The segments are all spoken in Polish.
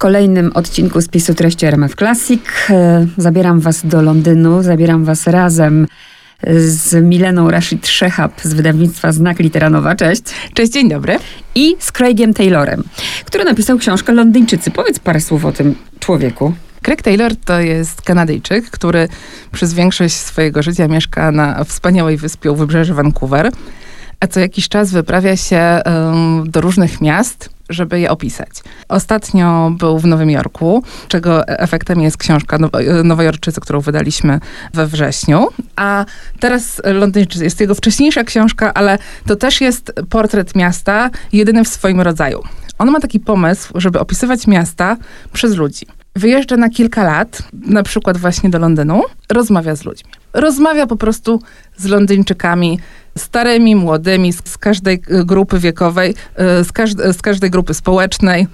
kolejnym odcinku spisu treści RMF Classic. E, zabieram was do Londynu, zabieram was razem z Mileną Rashid Szechab z wydawnictwa Znak Literanowa. Cześć. Cześć, dzień dobry. I z Craigiem Taylorem, który napisał książkę Londyńczycy. Powiedz parę słów o tym człowieku. Craig Taylor to jest Kanadyjczyk, który przez większość swojego życia mieszka na wspaniałej wyspie u wybrzeży Vancouver, a co jakiś czas wyprawia się um, do różnych miast żeby je opisać. Ostatnio był w Nowym Jorku, czego efektem jest książka Nowojorczycy, którą wydaliśmy we wrześniu, a teraz Londyńczycy jest jego wcześniejsza książka, ale to też jest portret miasta, jedyny w swoim rodzaju. On ma taki pomysł, żeby opisywać miasta przez ludzi. Wyjeżdża na kilka lat, na przykład właśnie do Londynu, rozmawia z ludźmi. Rozmawia po prostu z Londyńczykami, starymi, młodymi, z każdej grupy wiekowej, e, z, każde, z każdej grupy społecznej.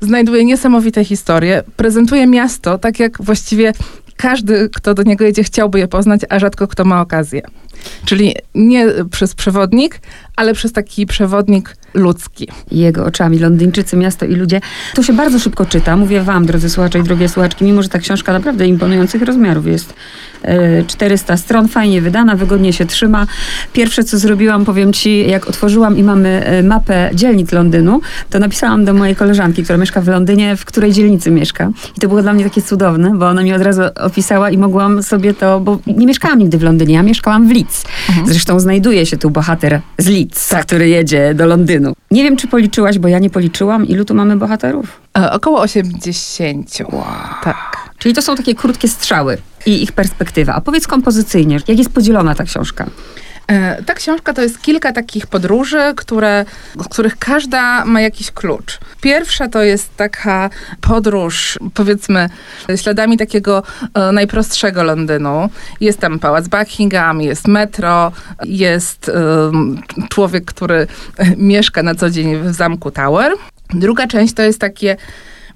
Znajduje niesamowite historie, prezentuje miasto tak, jak właściwie każdy, kto do niego jedzie, chciałby je poznać, a rzadko kto ma okazję. Czyli nie przez przewodnik, ale przez taki przewodnik ludzki. Jego oczami Londyńczycy, miasto i ludzie. To się bardzo szybko czyta. Mówię wam, drodzy słuchacze i drogie słuchaczki, mimo że ta książka naprawdę imponujących rozmiarów jest. 400 e, stron, fajnie wydana, wygodnie się trzyma. Pierwsze, co zrobiłam, powiem ci, jak otworzyłam i mamy e, mapę dzielnic Londynu, to napisałam do mojej koleżanki, która mieszka w Londynie, w której dzielnicy mieszka. I to było dla mnie takie cudowne, bo ona mi od razu opisała i mogłam sobie to, bo nie mieszkałam nigdy w Londynie, ja mieszkałam w Leeds. Mhm. Zresztą znajduje się tu bohater z Leeds, tak. który jedzie do Londynu. Nie wiem, czy policzyłaś, bo ja nie policzyłam, ilu tu mamy bohaterów? E, około 80. Wow. Tak. Czyli to są takie krótkie strzały i ich perspektywa. A powiedz kompozycyjnie, jak jest podzielona ta książka? E, ta książka to jest kilka takich podróży, które, z których każda ma jakiś klucz. Pierwsza to jest taka podróż, powiedzmy, śladami takiego e, najprostszego Londynu. Jest tam pałac Buckingham, jest metro, jest e, człowiek, który mieszka na co dzień w zamku Tower. Druga część to jest takie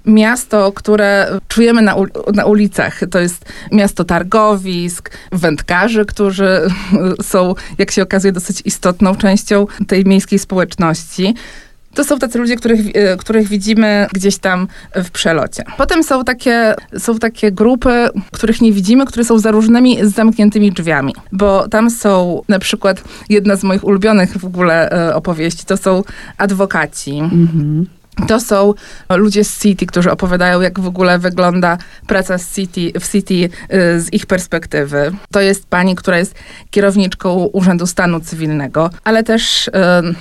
miasto, które czujemy na, na ulicach. To jest miasto targowisk, wędkarzy, którzy są, jak się okazuje, dosyć istotną częścią tej miejskiej społeczności. To są tacy ludzie, których, e, których widzimy gdzieś tam w przelocie. Potem są takie, są takie grupy, których nie widzimy, które są za różnymi zamkniętymi drzwiami. Bo tam są na przykład jedna z moich ulubionych w ogóle e, opowieści, to są adwokaci. Mhm. To są ludzie z City, którzy opowiadają, jak w ogóle wygląda praca z City, w City y, z ich perspektywy. To jest pani, która jest kierowniczką Urzędu Stanu Cywilnego, ale też y,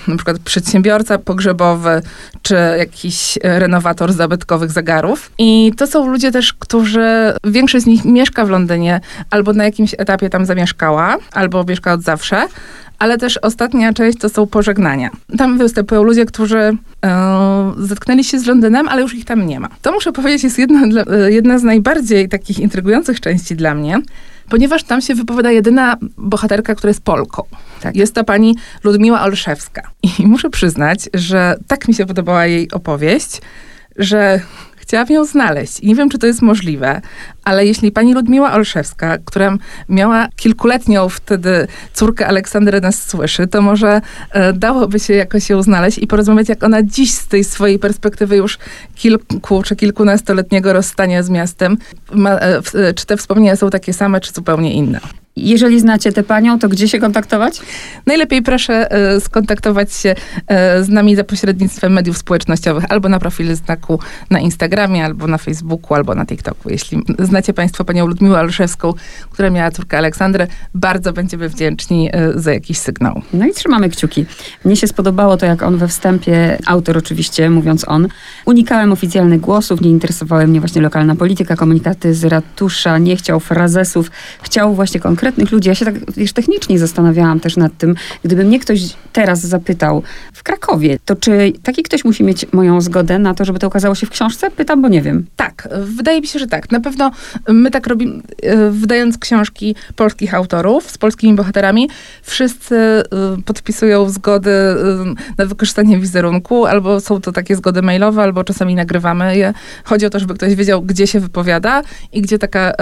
na przykład przedsiębiorca pogrzebowy, czy jakiś renowator zabytkowych zegarów. I to są ludzie też, którzy, większość z nich mieszka w Londynie, albo na jakimś etapie tam zamieszkała, albo mieszka od zawsze, ale też ostatnia część to są pożegnania. Tam występują ludzie, którzy e, zetknęli się z Londynem, ale już ich tam nie ma. To muszę powiedzieć jest jedna, e, jedna z najbardziej takich intrygujących części dla mnie, ponieważ tam się wypowiada jedyna bohaterka, która jest Polką. Tak. Jest to pani Ludmiła Olszewska. I muszę przyznać, że tak mi się podobała jej opowieść, że Chciałam ją znaleźć nie wiem, czy to jest możliwe, ale jeśli pani Ludmiła Olszewska, która miała kilkuletnią wtedy córkę Aleksandrę nas słyszy, to może e, dałoby się jakoś ją znaleźć i porozmawiać, jak ona dziś z tej swojej perspektywy już kilku czy kilkunastoletniego rozstania z miastem, ma, e, e, czy te wspomnienia są takie same, czy zupełnie inne. Jeżeli znacie tę panią, to gdzie się kontaktować? Najlepiej proszę e, skontaktować się e, z nami za pośrednictwem mediów społecznościowych albo na profilu znaku na Instagramie, albo na Facebooku, albo na TikToku. Jeśli znacie Państwo panią Ludmiłę Olszewską, która miała córkę Aleksandrę, bardzo będziemy wdzięczni e, za jakiś sygnał. No i trzymamy kciuki. Mnie się spodobało to, jak on we wstępie, autor oczywiście, mówiąc on, unikałem oficjalnych głosów, nie interesowała mnie właśnie lokalna polityka, komunikaty z ratusza, nie chciał frazesów, chciał właśnie konkretnie konkretnych ludzi. Ja się tak wiesz, technicznie zastanawiałam też nad tym, gdyby mnie ktoś teraz zapytał w Krakowie, to czy taki ktoś musi mieć moją zgodę na to, żeby to okazało się w książce? Pytam, bo nie wiem. Tak, wydaje mi się, że tak. Na pewno my tak robimy, e, wydając książki polskich autorów z polskimi bohaterami, wszyscy e, podpisują zgody e, na wykorzystanie wizerunku, albo są to takie zgody mailowe, albo czasami nagrywamy je. Chodzi o to, żeby ktoś wiedział, gdzie się wypowiada i gdzie taka,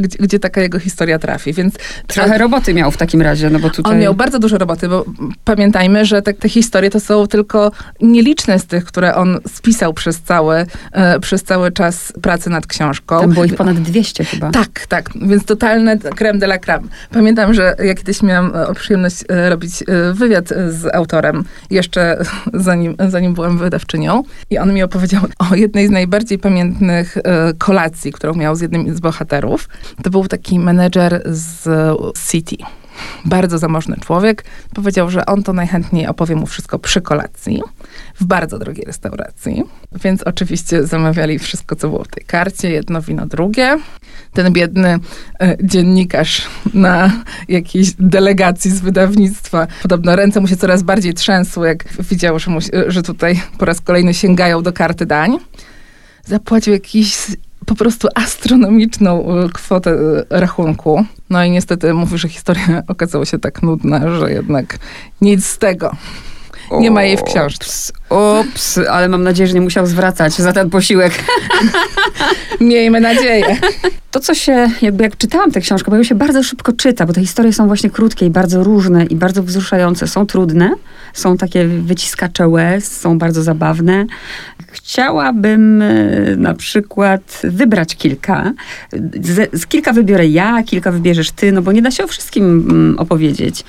gdzie, gdzie taka jego historia trafi. Więc... Trochę roboty miał w takim razie, no bo tutaj... On miał bardzo dużo roboty, bo pamiętajmy, że te, te historie to są tylko nieliczne z tych, które on spisał przez cały, e, przez cały czas pracy nad książką. Tam było ich ponad 200 chyba. Tak, tak, więc totalne creme de la creme. Pamiętam, że ja kiedyś miałam e, przyjemność e, robić e, wywiad z autorem, jeszcze zanim, zanim byłam wydawczynią i on mi opowiedział o jednej z najbardziej pamiętnych kolacji, którą miał z jednym z bohaterów. To był taki menedżer z City bardzo zamożny człowiek, powiedział, że on to najchętniej opowie mu wszystko przy kolacji, w bardzo drogiej restauracji. Więc oczywiście zamawiali wszystko, co było w tej karcie, jedno wino, drugie. Ten biedny e, dziennikarz na jakiejś delegacji z wydawnictwa, podobno ręce mu się coraz bardziej trzęsły, jak widział, że, mu, że tutaj po raz kolejny sięgają do karty dań. Zapłacił jakiś po prostu astronomiczną e, kwotę e, rachunku. No i niestety mówi, że historia okazała się tak nudna, że jednak nic z tego. Nie ma jej w książce. Ups, ale mam nadzieję, że nie musiał zwracać za ten posiłek. Miejmy nadzieję. To, co się, jakby jak czytałam tę książkę, bo ją się bardzo szybko czyta, bo te historie są właśnie krótkie i bardzo różne i bardzo wzruszające. Są trudne, są takie wyciskacze łez, są bardzo zabawne. Chciałabym e, na przykład wybrać kilka. Z, z kilka wybiorę ja, kilka wybierzesz ty, no bo nie da się o wszystkim mm, opowiedzieć.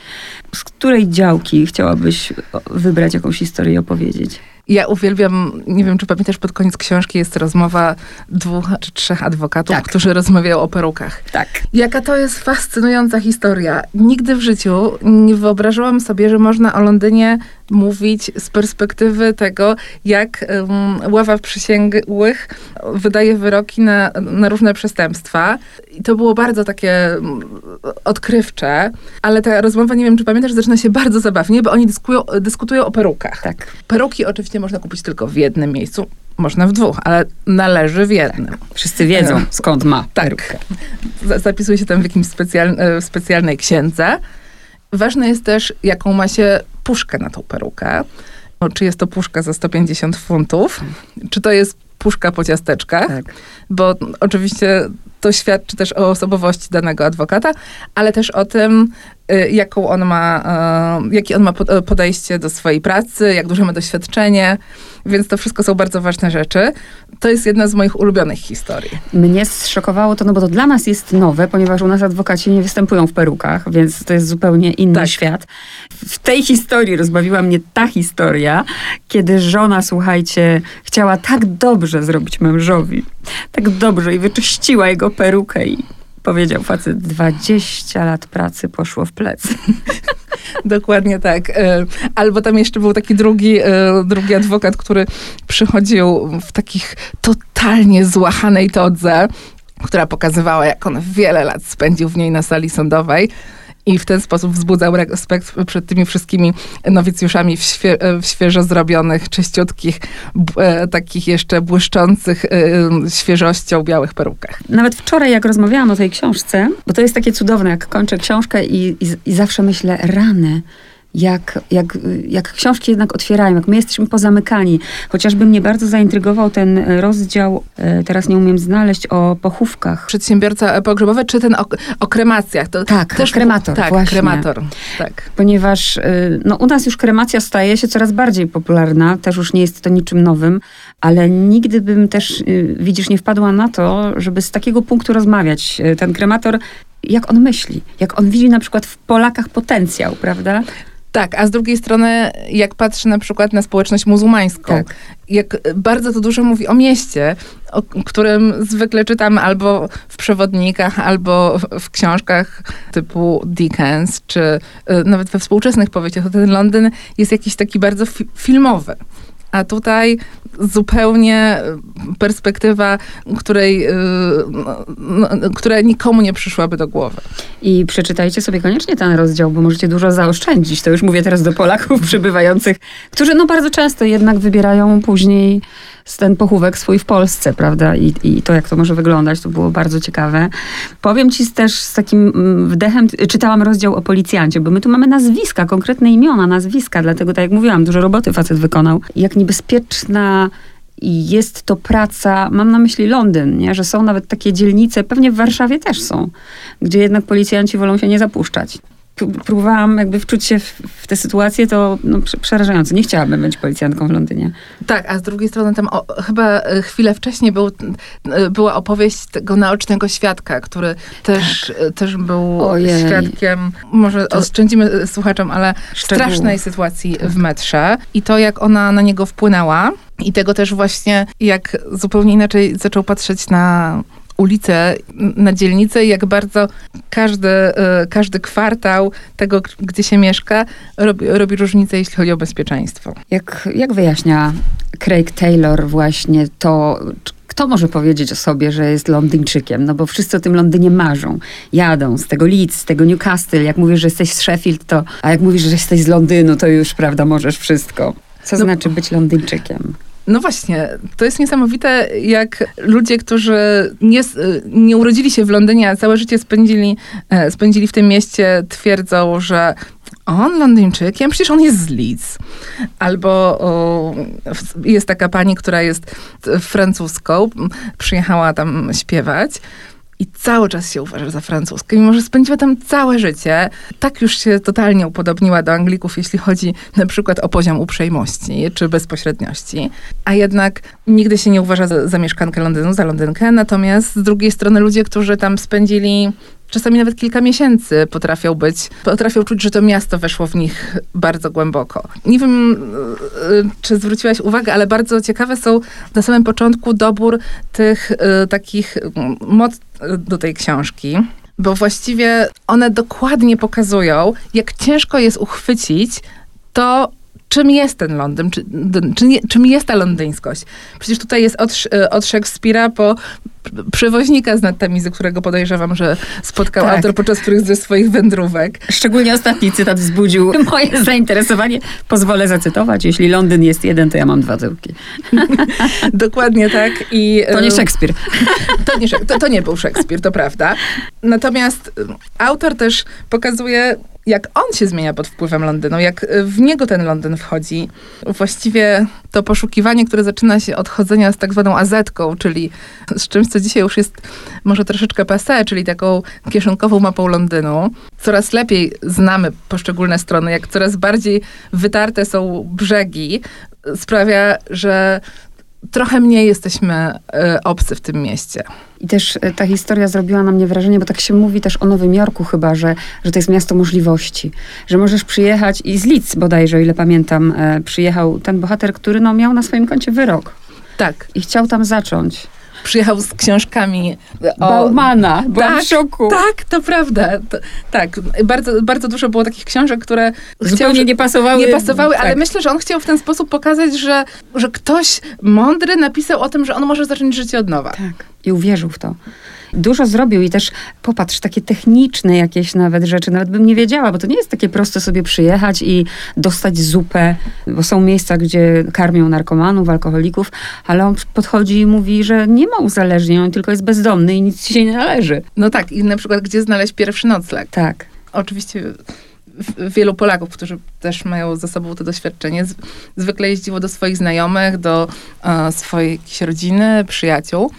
Z której działki chciałabyś wybrać jakąś historię i opowiedzieć? Ja uwielbiam, nie wiem, czy pamiętasz, pod koniec książki jest rozmowa dwóch czy trzech adwokatów, tak. którzy rozmawiają o perukach. Tak. Jaka to jest fascynująca historia. Nigdy w życiu nie wyobrażałam sobie, że można o Londynie mówić z perspektywy tego, jak um, ława przysięgłych wydaje wyroki na, na różne przestępstwa. I to było bardzo takie um, odkrywcze, ale ta rozmowa, nie wiem, czy pamiętasz, zaczyna się bardzo zabawnie, bo oni dyskują, dyskutują o perukach. Tak. Peruki oczywiście można kupić tylko w jednym miejscu. Można w dwóch, ale należy w jednym. Tak. Wszyscy wiedzą, skąd ma Tak. Zapisuje się tam w jakimś specjal, w specjalnej księdze. Ważne jest też, jaką ma się puszkę na tą perukę. Czy jest to puszka za 150 funtów, czy to jest puszka po ciasteczkach, tak. bo oczywiście to świadczy też o osobowości danego adwokata, ale też o tym, y, jaką on ma, y, jakie on ma podejście do swojej pracy, jak duże ma doświadczenie, więc to wszystko są bardzo ważne rzeczy. To jest jedna z moich ulubionych historii. Mnie zszokowało to, no bo to dla nas jest nowe, ponieważ u nas adwokaci nie występują w perukach, więc to jest zupełnie inny tak. świat. W tej historii rozbawiła mnie ta historia, kiedy żona, słuchajcie, chciała tak dobrze zrobić mężowi, tak dobrze i wyczyściła jego perukę i powiedział facet, 20 lat pracy poszło w plecy. Dokładnie tak. E, albo tam jeszcze był taki drugi, e, drugi adwokat, który przychodził w takich totalnie złachanej todze, która pokazywała, jak on wiele lat spędził w niej na sali sądowej i w ten sposób wzbudzał respekt przed tymi wszystkimi nowicjuszami w, świe w świeżo zrobionych, czyściutkich, e, takich jeszcze błyszczących e, świeżością białych perukach. Nawet wczoraj, jak rozmawiałam o tej książce, bo to jest takie cudowne, jak kończę książkę i, i, i zawsze myślę, rany, jak, jak, jak książki jednak otwierają, jak my jesteśmy pozamykani. Chociażby mnie bardzo zaintrygował ten rozdział, e, teraz nie umiem znaleźć, o pochówkach. Przedsiębiorca pogrzebowy, czy ten o, o kremacjach? To tak, też kremator. Tak, właśnie. kremator. Tak. Ponieważ e, no, u nas już kremacja staje się coraz bardziej popularna, też już nie jest to niczym nowym, ale nigdy bym też, e, widzisz, nie wpadła na to, żeby z takiego punktu rozmawiać. Ten kremator jak on myśli, jak on widzi na przykład w Polakach potencjał, prawda? Tak, a z drugiej strony, jak patrzy na przykład na społeczność muzułmańską, tak. jak bardzo to dużo mówi o mieście, o którym zwykle czytamy albo w przewodnikach, albo w książkach typu Dickens, czy y, nawet we współczesnych powieściach, to ten Londyn jest jakiś taki bardzo fi filmowy. A tutaj zupełnie perspektywa, której, y, no, no, która nikomu nie przyszłaby do głowy. I przeczytajcie sobie koniecznie ten rozdział, bo możecie dużo zaoszczędzić. To już mówię teraz do Polaków przybywających, którzy no bardzo często jednak wybierają później ten pochówek swój w Polsce, prawda? I, I to, jak to może wyglądać, to było bardzo ciekawe. Powiem ci też z takim mm, wdechem, czytałam rozdział o policjancie, bo my tu mamy nazwiska, konkretne imiona, nazwiska, dlatego tak jak mówiłam, dużo roboty facet wykonał. Jak niebezpieczna jest to praca, mam na myśli Londyn, nie? że są nawet takie dzielnice, pewnie w Warszawie też są, gdzie jednak policjanci wolą się nie zapuszczać próbowałam jakby wczuć się w, w tę sytuację, to no, przerażające. Nie chciałabym być policjantką w Londynie. Tak, a z drugiej strony tam o, chyba e, chwilę wcześniej był, e, była opowieść tego naocznego świadka, który też, tak. E, też był Ojej. świadkiem, może to... oszczędzimy słuchaczom, ale strasznej sytuacji w metrze i to, jak ona na niego wpłynęła. I tego też właśnie, jak zupełnie inaczej zaczął patrzeć na ulicę, na dzielnicę jak bardzo każdy, e, każdy kwartał tego, gdzie się mieszka, robi, robi różnicę, jeśli chodzi o bezpieczeństwo. Jak, jak wyjaśnia Craig Taylor właśnie to, kto może powiedzieć o sobie, że jest Londyńczykiem? No bo wszyscy o tym Londynie marzą. Jadą z tego Leeds, z tego Newcastle. Jak mówisz, że jesteś z Sheffield, to... A jak mówisz, że jesteś z Londynu, to już, prawda, możesz wszystko. Co no, znaczy być Londyńczykiem? No właśnie, to jest niesamowite, jak ludzie, którzy nie, nie urodzili się w Londynie, a całe życie spędzili, e, spędzili w tym mieście, twierdzą, że on Londyńczykiem? Przecież on jest z Leeds. Albo o, jest taka pani, która jest francuską, przyjechała tam śpiewać i cały czas się uważa za francuską, mimo że spędziła tam całe życie. Tak już się totalnie upodobniła do Anglików, jeśli chodzi na przykład o poziom uprzejmości czy bezpośredniości. A jednak nigdy się nie uważa za, za mieszkankę Londynu, za Londynkę. Natomiast z drugiej strony ludzie, którzy tam spędzili czasami nawet kilka miesięcy potrafią być, potrafią czuć, że to miasto weszło w nich bardzo głęboko. Nie wiem, y, y, czy zwróciłaś uwagę, ale bardzo ciekawe są na samym początku dobór tych y, takich mod do tej książki bo właściwie one dokładnie pokazują, jak ciężko jest uchwycić to, czym jest ten Londyn, czy, czy nie, czym jest ta londyńskość. Przecież tutaj jest od, od Szekspira po przewoźnika z Nattamizy, którego podejrzewam, że spotkał tak. autor podczas których ze swoich wędrówek. Szczególnie ostatni cytat wzbudził moje zainteresowanie. Pozwolę zacytować. Jeśli Londyn jest jeden, to ja mam dwa tyłki. Dokładnie tak. I, to nie Szekspir. to, nie, to, to nie był Szekspir, to prawda. Natomiast autor też pokazuje jak on się zmienia pod wpływem Londynu, jak w niego ten Londyn wchodzi. Właściwie to poszukiwanie, które zaczyna się od chodzenia z tak zwaną azetką, czyli z czymś, co dzisiaj już jest może troszeczkę passé, czyli taką kieszonkową mapą Londynu. Coraz lepiej znamy poszczególne strony, jak coraz bardziej wytarte są brzegi, sprawia, że trochę mniej jesteśmy y, obcy w tym mieście. I też e, ta historia zrobiła na mnie wrażenie, bo tak się mówi też o Nowym Jorku chyba, że, że to jest miasto możliwości. Że możesz przyjechać i z Leeds bodajże, o ile pamiętam, e, przyjechał ten bohater, który no, miał na swoim koncie wyrok. Tak. I chciał tam zacząć przyjechał z książkami o... Baumana. Byłam tak, w szoku. Tak, to prawda. To, tak, bardzo, bardzo dużo było takich książek, które zupełnie chciał, nie pasowały. Nie pasowały, tak. ale myślę, że on chciał w ten sposób pokazać, że, że ktoś mądry napisał o tym, że on może zacząć życie od nowa. Tak. I uwierzył w to dużo zrobił i też popatrz, takie techniczne jakieś nawet rzeczy, nawet bym nie wiedziała, bo to nie jest takie proste sobie przyjechać i dostać zupę, bo są miejsca, gdzie karmią narkomanów, alkoholików, ale on podchodzi i mówi, że nie ma uzależnień, on tylko jest bezdomny i nic ci się nie należy. No tak, i na przykład gdzie znaleźć pierwszy nocleg. Tak. Oczywiście wielu Polaków, którzy też mają ze sobą to doświadczenie, zwykle jeździło do swoich znajomych, do uh, swojej rodziny, przyjaciół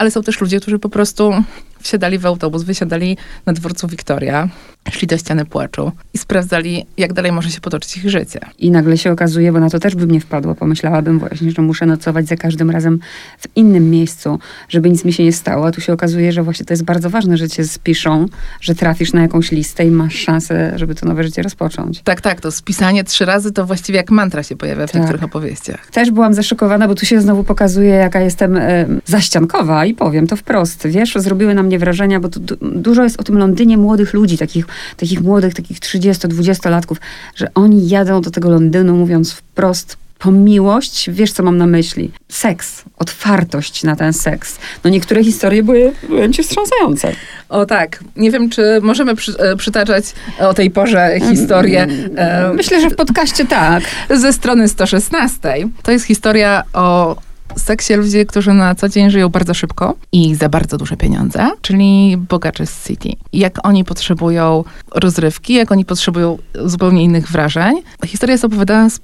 ale są też ludzie, którzy po prostu wsiadali w autobus, wysiadali na dworcu Wiktoria, szli do ściany płaczu i sprawdzali, jak dalej może się potoczyć ich życie. I nagle się okazuje, bo na to też bym nie wpadła, pomyślałabym właśnie, że muszę nocować za każdym razem w innym miejscu, żeby nic mi się nie stało. A tu się okazuje, że właśnie to jest bardzo ważne, że cię spiszą, że trafisz na jakąś listę i masz szansę, żeby to nowe życie rozpocząć. Tak, tak. To spisanie trzy razy to właściwie jak mantra się pojawia w tak. niektórych opowieściach. Też byłam zaszokowana, bo tu się znowu pokazuje, jaka jestem y, zaściankowa i powiem to wprost. Wiesz, zrobiły na mnie wrażenia, bo tu dużo jest o tym Londynie młodych ludzi, takich takich młodych, takich 30-20-latków, że oni jadą do tego Londynu mówiąc wprost, po miłość, wiesz co mam na myśli? Seks, otwartość na ten seks. No niektóre historie były wręcz wstrząsające. O tak. Nie wiem, czy możemy przy, e, przytaczać o tej porze historię. E, Myślę, że w podcaście tak. Ze strony 116. To jest historia o seksie ludzie, którzy na co dzień żyją bardzo szybko i za bardzo duże pieniądze, czyli bogacze z City. Jak oni potrzebują rozrywki, jak oni potrzebują zupełnie innych wrażeń. Historia jest opowiadana z,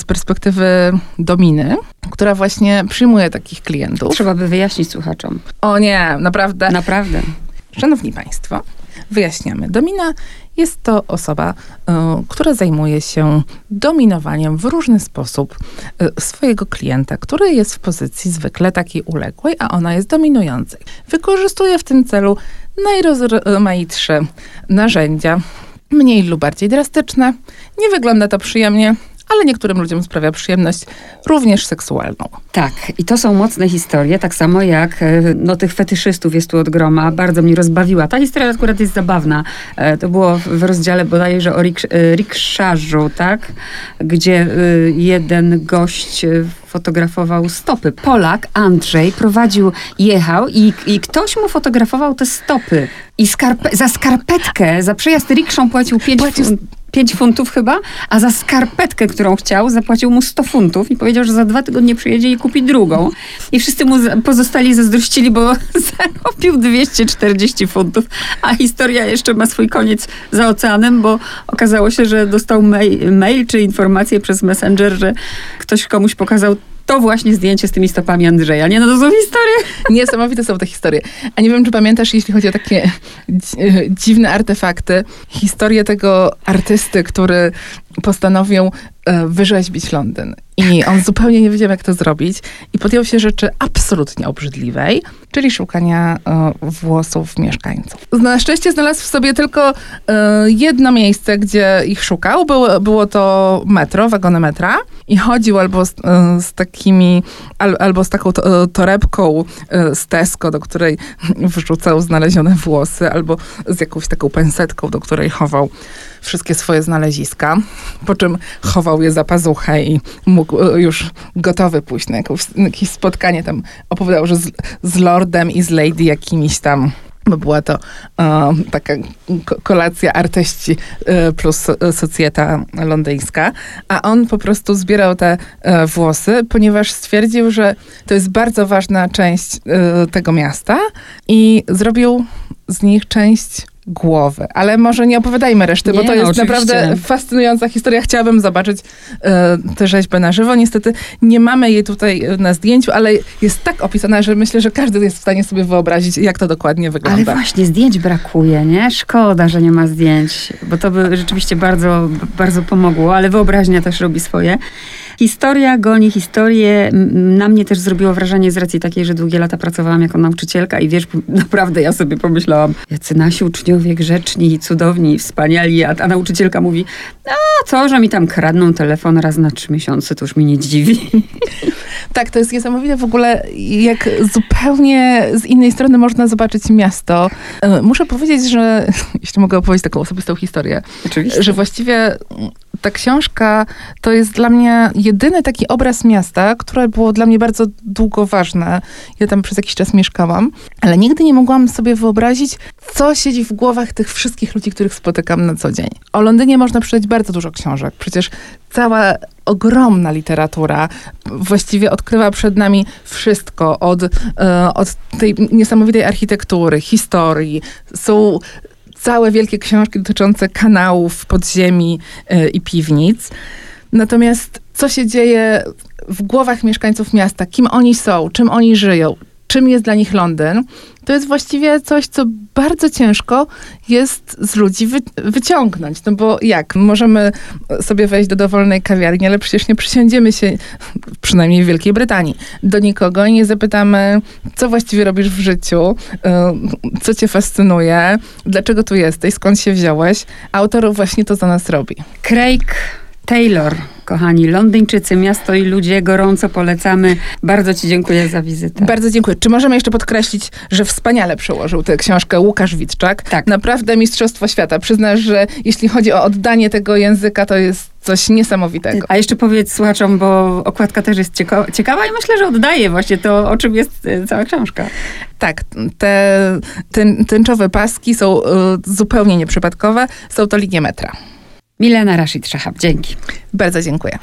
z perspektywy Dominy, która właśnie przyjmuje takich klientów. Trzeba by wyjaśnić słuchaczom. O nie, naprawdę. Naprawdę. Szanowni Państwo, wyjaśniamy. Domina jest to osoba, y, która zajmuje się dominowaniem w różny sposób y, swojego klienta, który jest w pozycji zwykle takiej uległej, a ona jest dominującej. Wykorzystuje w tym celu najrozmaitsze narzędzia, mniej lub bardziej drastyczne. Nie wygląda to przyjemnie, ale niektórym ludziom sprawia przyjemność, również seksualną. Tak, i to są mocne historie, tak samo jak e, no, tych fetyszystów jest tu od groma. Bardzo mnie rozbawiła. Ta historia akurat jest zabawna. E, to było w rozdziale bodajże o riks e, rikszarzu, tak? Gdzie jeden gość fotografował stopy. Polak, Andrzej, prowadził, jechał i, i ktoś mu fotografował te stopy. I skarpe za skarpetkę, za przejazd rikszą płacił 5 płacił 5 funtów chyba, a za skarpetkę, którą chciał, zapłacił mu 100 funtów i powiedział, że za dwa tygodnie przyjedzie i kupi drugą. I wszyscy mu pozostali zazdrościli, bo zarobił 240 funtów, a historia jeszcze ma swój koniec za oceanem, bo okazało się, że dostał mail, mail czy informację przez Messenger, że ktoś komuś pokazał to właśnie zdjęcie z tymi stopami Andrzeja. Nie, no to są historie. Niesamowite są te historie. A nie wiem, czy pamiętasz, jeśli chodzi o takie dziwne artefakty, historię tego artysty, który postanowił e, wyrzeźbić Londyn. I on zupełnie nie wiedział, jak to zrobić. I podjął się rzeczy absolutnie obrzydliwej, czyli szukania e, włosów mieszkańców. Na szczęście znalazł w sobie tylko e, jedno miejsce, gdzie ich szukał. Było, było to metro, wagony metra. I chodził albo z, z takimi, al, albo z taką to, torebką z Tesco, do której wrzucał znalezione włosy, albo z jakąś taką pensetką, do której chował wszystkie swoje znaleziska, po czym chował je za pazuchę i mógł e, już gotowy pójść na jakieś, spotkanie tam. Opowiadał, że z, z lordem i z lady jakimiś tam bo była to e, taka kolacja artyści e, plus socjeta londyńska, a on po prostu zbierał te włosy, ponieważ stwierdził, że to jest bardzo ważna część tego miasta i zrobił z nich część głowy. Ale może nie opowiadajmy reszty, nie, bo to jest oczywiście. naprawdę fascynująca historia. Chciałabym zobaczyć e, tę rzeźbę na żywo. Niestety nie mamy jej tutaj e, na zdjęciu, ale jest tak opisana, że myślę, że każdy jest w stanie sobie wyobrazić, jak to dokładnie wygląda. Ale właśnie, zdjęć brakuje, nie? Szkoda, że nie ma zdjęć, bo to by rzeczywiście bardzo, bardzo pomogło, ale wyobraźnia też robi swoje. Historia goni historię. Na mnie też zrobiło wrażenie z racji takiej, że długie lata pracowałam jako nauczycielka i wiesz, naprawdę ja sobie pomyślałam, jacy nasi uczniowie grzeczni cudowni wspaniali, a, a nauczycielka mówi, a co, że mi tam kradną telefon raz na trzy miesiące, to już mnie nie dziwi. Tak, to jest niesamowite w ogóle, jak zupełnie z innej strony można zobaczyć miasto. E, muszę powiedzieć, że, jeśli mogę opowiedzieć taką osobistą historię, Oczywiście. że właściwie ta książka to jest dla mnie jedyny taki obraz miasta, które było dla mnie bardzo długo ważne. Ja tam przez jakiś czas mieszkałam, ale nigdy nie mogłam sobie wyobrazić, co siedzi w głowach tych wszystkich ludzi, których spotykam na co dzień. O Londynie można przeczytać bardzo dużo książek. Przecież cała ogromna literatura właściwie odkrywa przed nami wszystko od, e, od tej niesamowitej architektury, historii. Są całe wielkie książki dotyczące kanałów, podziemi yy, i piwnic. Natomiast co się dzieje w głowach mieszkańców miasta, kim oni są, czym oni żyją, czym jest dla nich Londyn, to jest właściwie coś, co bardzo ciężko jest z ludzi wy wyciągnąć. No bo jak? Możemy sobie wejść do dowolnej kawiarni, ale przecież nie przysiądziemy się, przynajmniej w Wielkiej Brytanii, do nikogo i nie zapytamy, co właściwie robisz w życiu, y, co cię fascynuje, dlaczego tu jesteś, skąd się wziąłeś. Autor właśnie to za nas robi. Craig Taylor, kochani Londyńczycy, miasto i ludzie, gorąco polecamy. Bardzo Ci dziękuję za wizytę. Bardzo dziękuję. Czy możemy jeszcze podkreślić, że wspaniale przełożył tę książkę Łukasz Witczak? Tak. Naprawdę Mistrzostwo Świata. Przyznasz, że jeśli chodzi o oddanie tego języka, to jest coś niesamowitego. A jeszcze powiedz słuchaczom, bo okładka też jest cieka ciekawa i myślę, że oddaje właśnie to, o czym jest e, cała książka. Tak, te tęczowe paski są y, zupełnie nieprzypadkowe. Są to linie metra. Milena Rashid Szachab, dzięki. Bardzo dziękuję.